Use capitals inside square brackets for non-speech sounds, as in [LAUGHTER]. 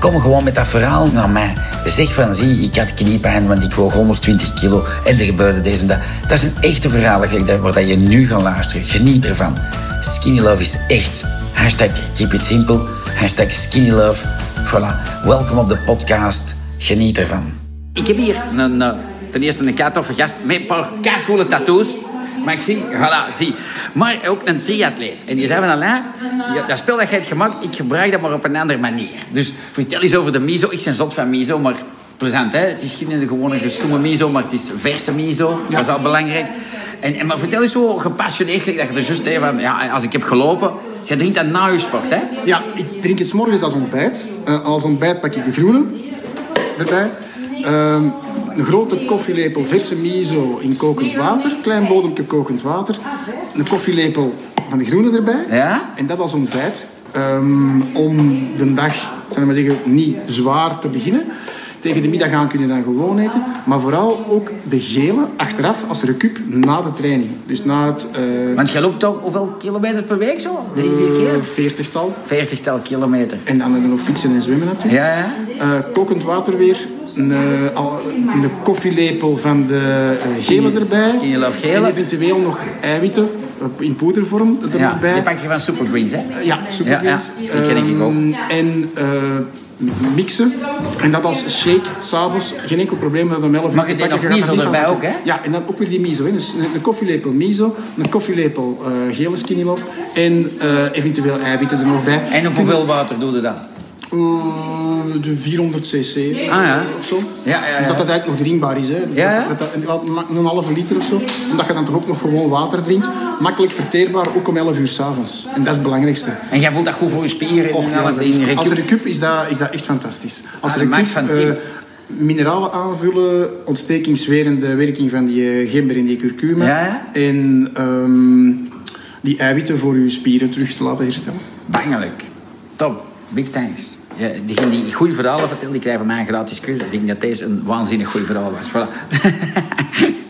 Kom gewoon met dat verhaal naar mij. Zeg van, zie, ik had kniepijn, want ik woog 120 kilo en er gebeurde deze en dat. Dat is een echte verhaal waar je nu gaat luisteren. Geniet ervan. Skinny Love is echt. Hashtag keep it simple. Hashtag skinny love. Voilà. Welkom op de podcast. Geniet ervan. Ik heb hier een, uh, ten eerste een toffe gast met een paar coole tattoos. Maar ik zie, voilà, zie. Maar ook een triatleet. En die zei van, Alain, dat spel dat jij hebt gemaakt, ik gebruik dat maar op een andere manier. Dus vertel eens over de miso. Ik ben zot van miso, maar plezant, hè? Het is geen gewone gestoeme miso, maar het is verse miso. Dat is al belangrijk. En, en, maar vertel eens zo gepassioneerd, dat je er juist even van, ja, als ik heb gelopen... Je drinkt dat na je sport, hè? Ja, ik drink het morgens als ontbijt. Uh, als ontbijt pak ik de groene erbij. Uh, een grote koffielepel verse miso in kokend water. Klein bodempje kokend water. Een koffielepel van de groene erbij. Ja? En dat als ontbijt. Um, om de dag, ik maar zeggen, niet zwaar te beginnen. Tegen de middag aan kun je dan gewoon eten. Maar vooral ook de gele achteraf als recup na de training. Dus na het... Uh, Want je loopt toch hoeveel kilometer per week zo? Drie, vier keer? Uh, veertigtal. Veertigtal kilometer. En dan nog fietsen en zwemmen natuurlijk. Ja, ja. Uh, kokend water weer. Een, een koffielepel van de gele erbij. Skinny Love gele. En eventueel nog eiwitten in poedervorm er ja, nog bij. Je pakt je van Supergreens, hè? ja, Supergreens. Ja, ja. Die ken ik ook. Um, en mixen. En dat als shake, s'avonds, geen enkel probleem met een 11 uur Mag je nog miso erbij ook, hè? Ja, en dan ook weer die miso. Hè. Dus een koffielepel miso, een koffielepel uh, gele skinny love en uh, eventueel eiwitten er nog bij. En op hoeveel water doe je dat? Uh, de 400 cc ah, ja. of zo. Ja, ja, ja. Dus dat dat eigenlijk nog drinkbaar is. Hè. Ja, ja. Dat, dat, een halve liter of zo. Omdat je dan toch ook nog gewoon water drinkt. Makkelijk verteerbaar, ook om 11 uur s'avonds. En dat is het belangrijkste. En jij voelt dat goed voor je spieren? Och, en ja, alles is, in als recup is dat, is dat echt fantastisch. Als Ah, recup, van uh, mineralen aanvullen, ontstekingswerende werking van die uh, gember en die curcuma. Ja, ja. En um, die eiwitten voor je spieren terug te laten herstellen. Bangelijk. Top. Big thanks. Ja, diegene die goede verhalen vertelt, die krijgt van mij een gratis cursus. Ik denk dat deze een waanzinnig goed verhaal was. Voilà. [LAUGHS]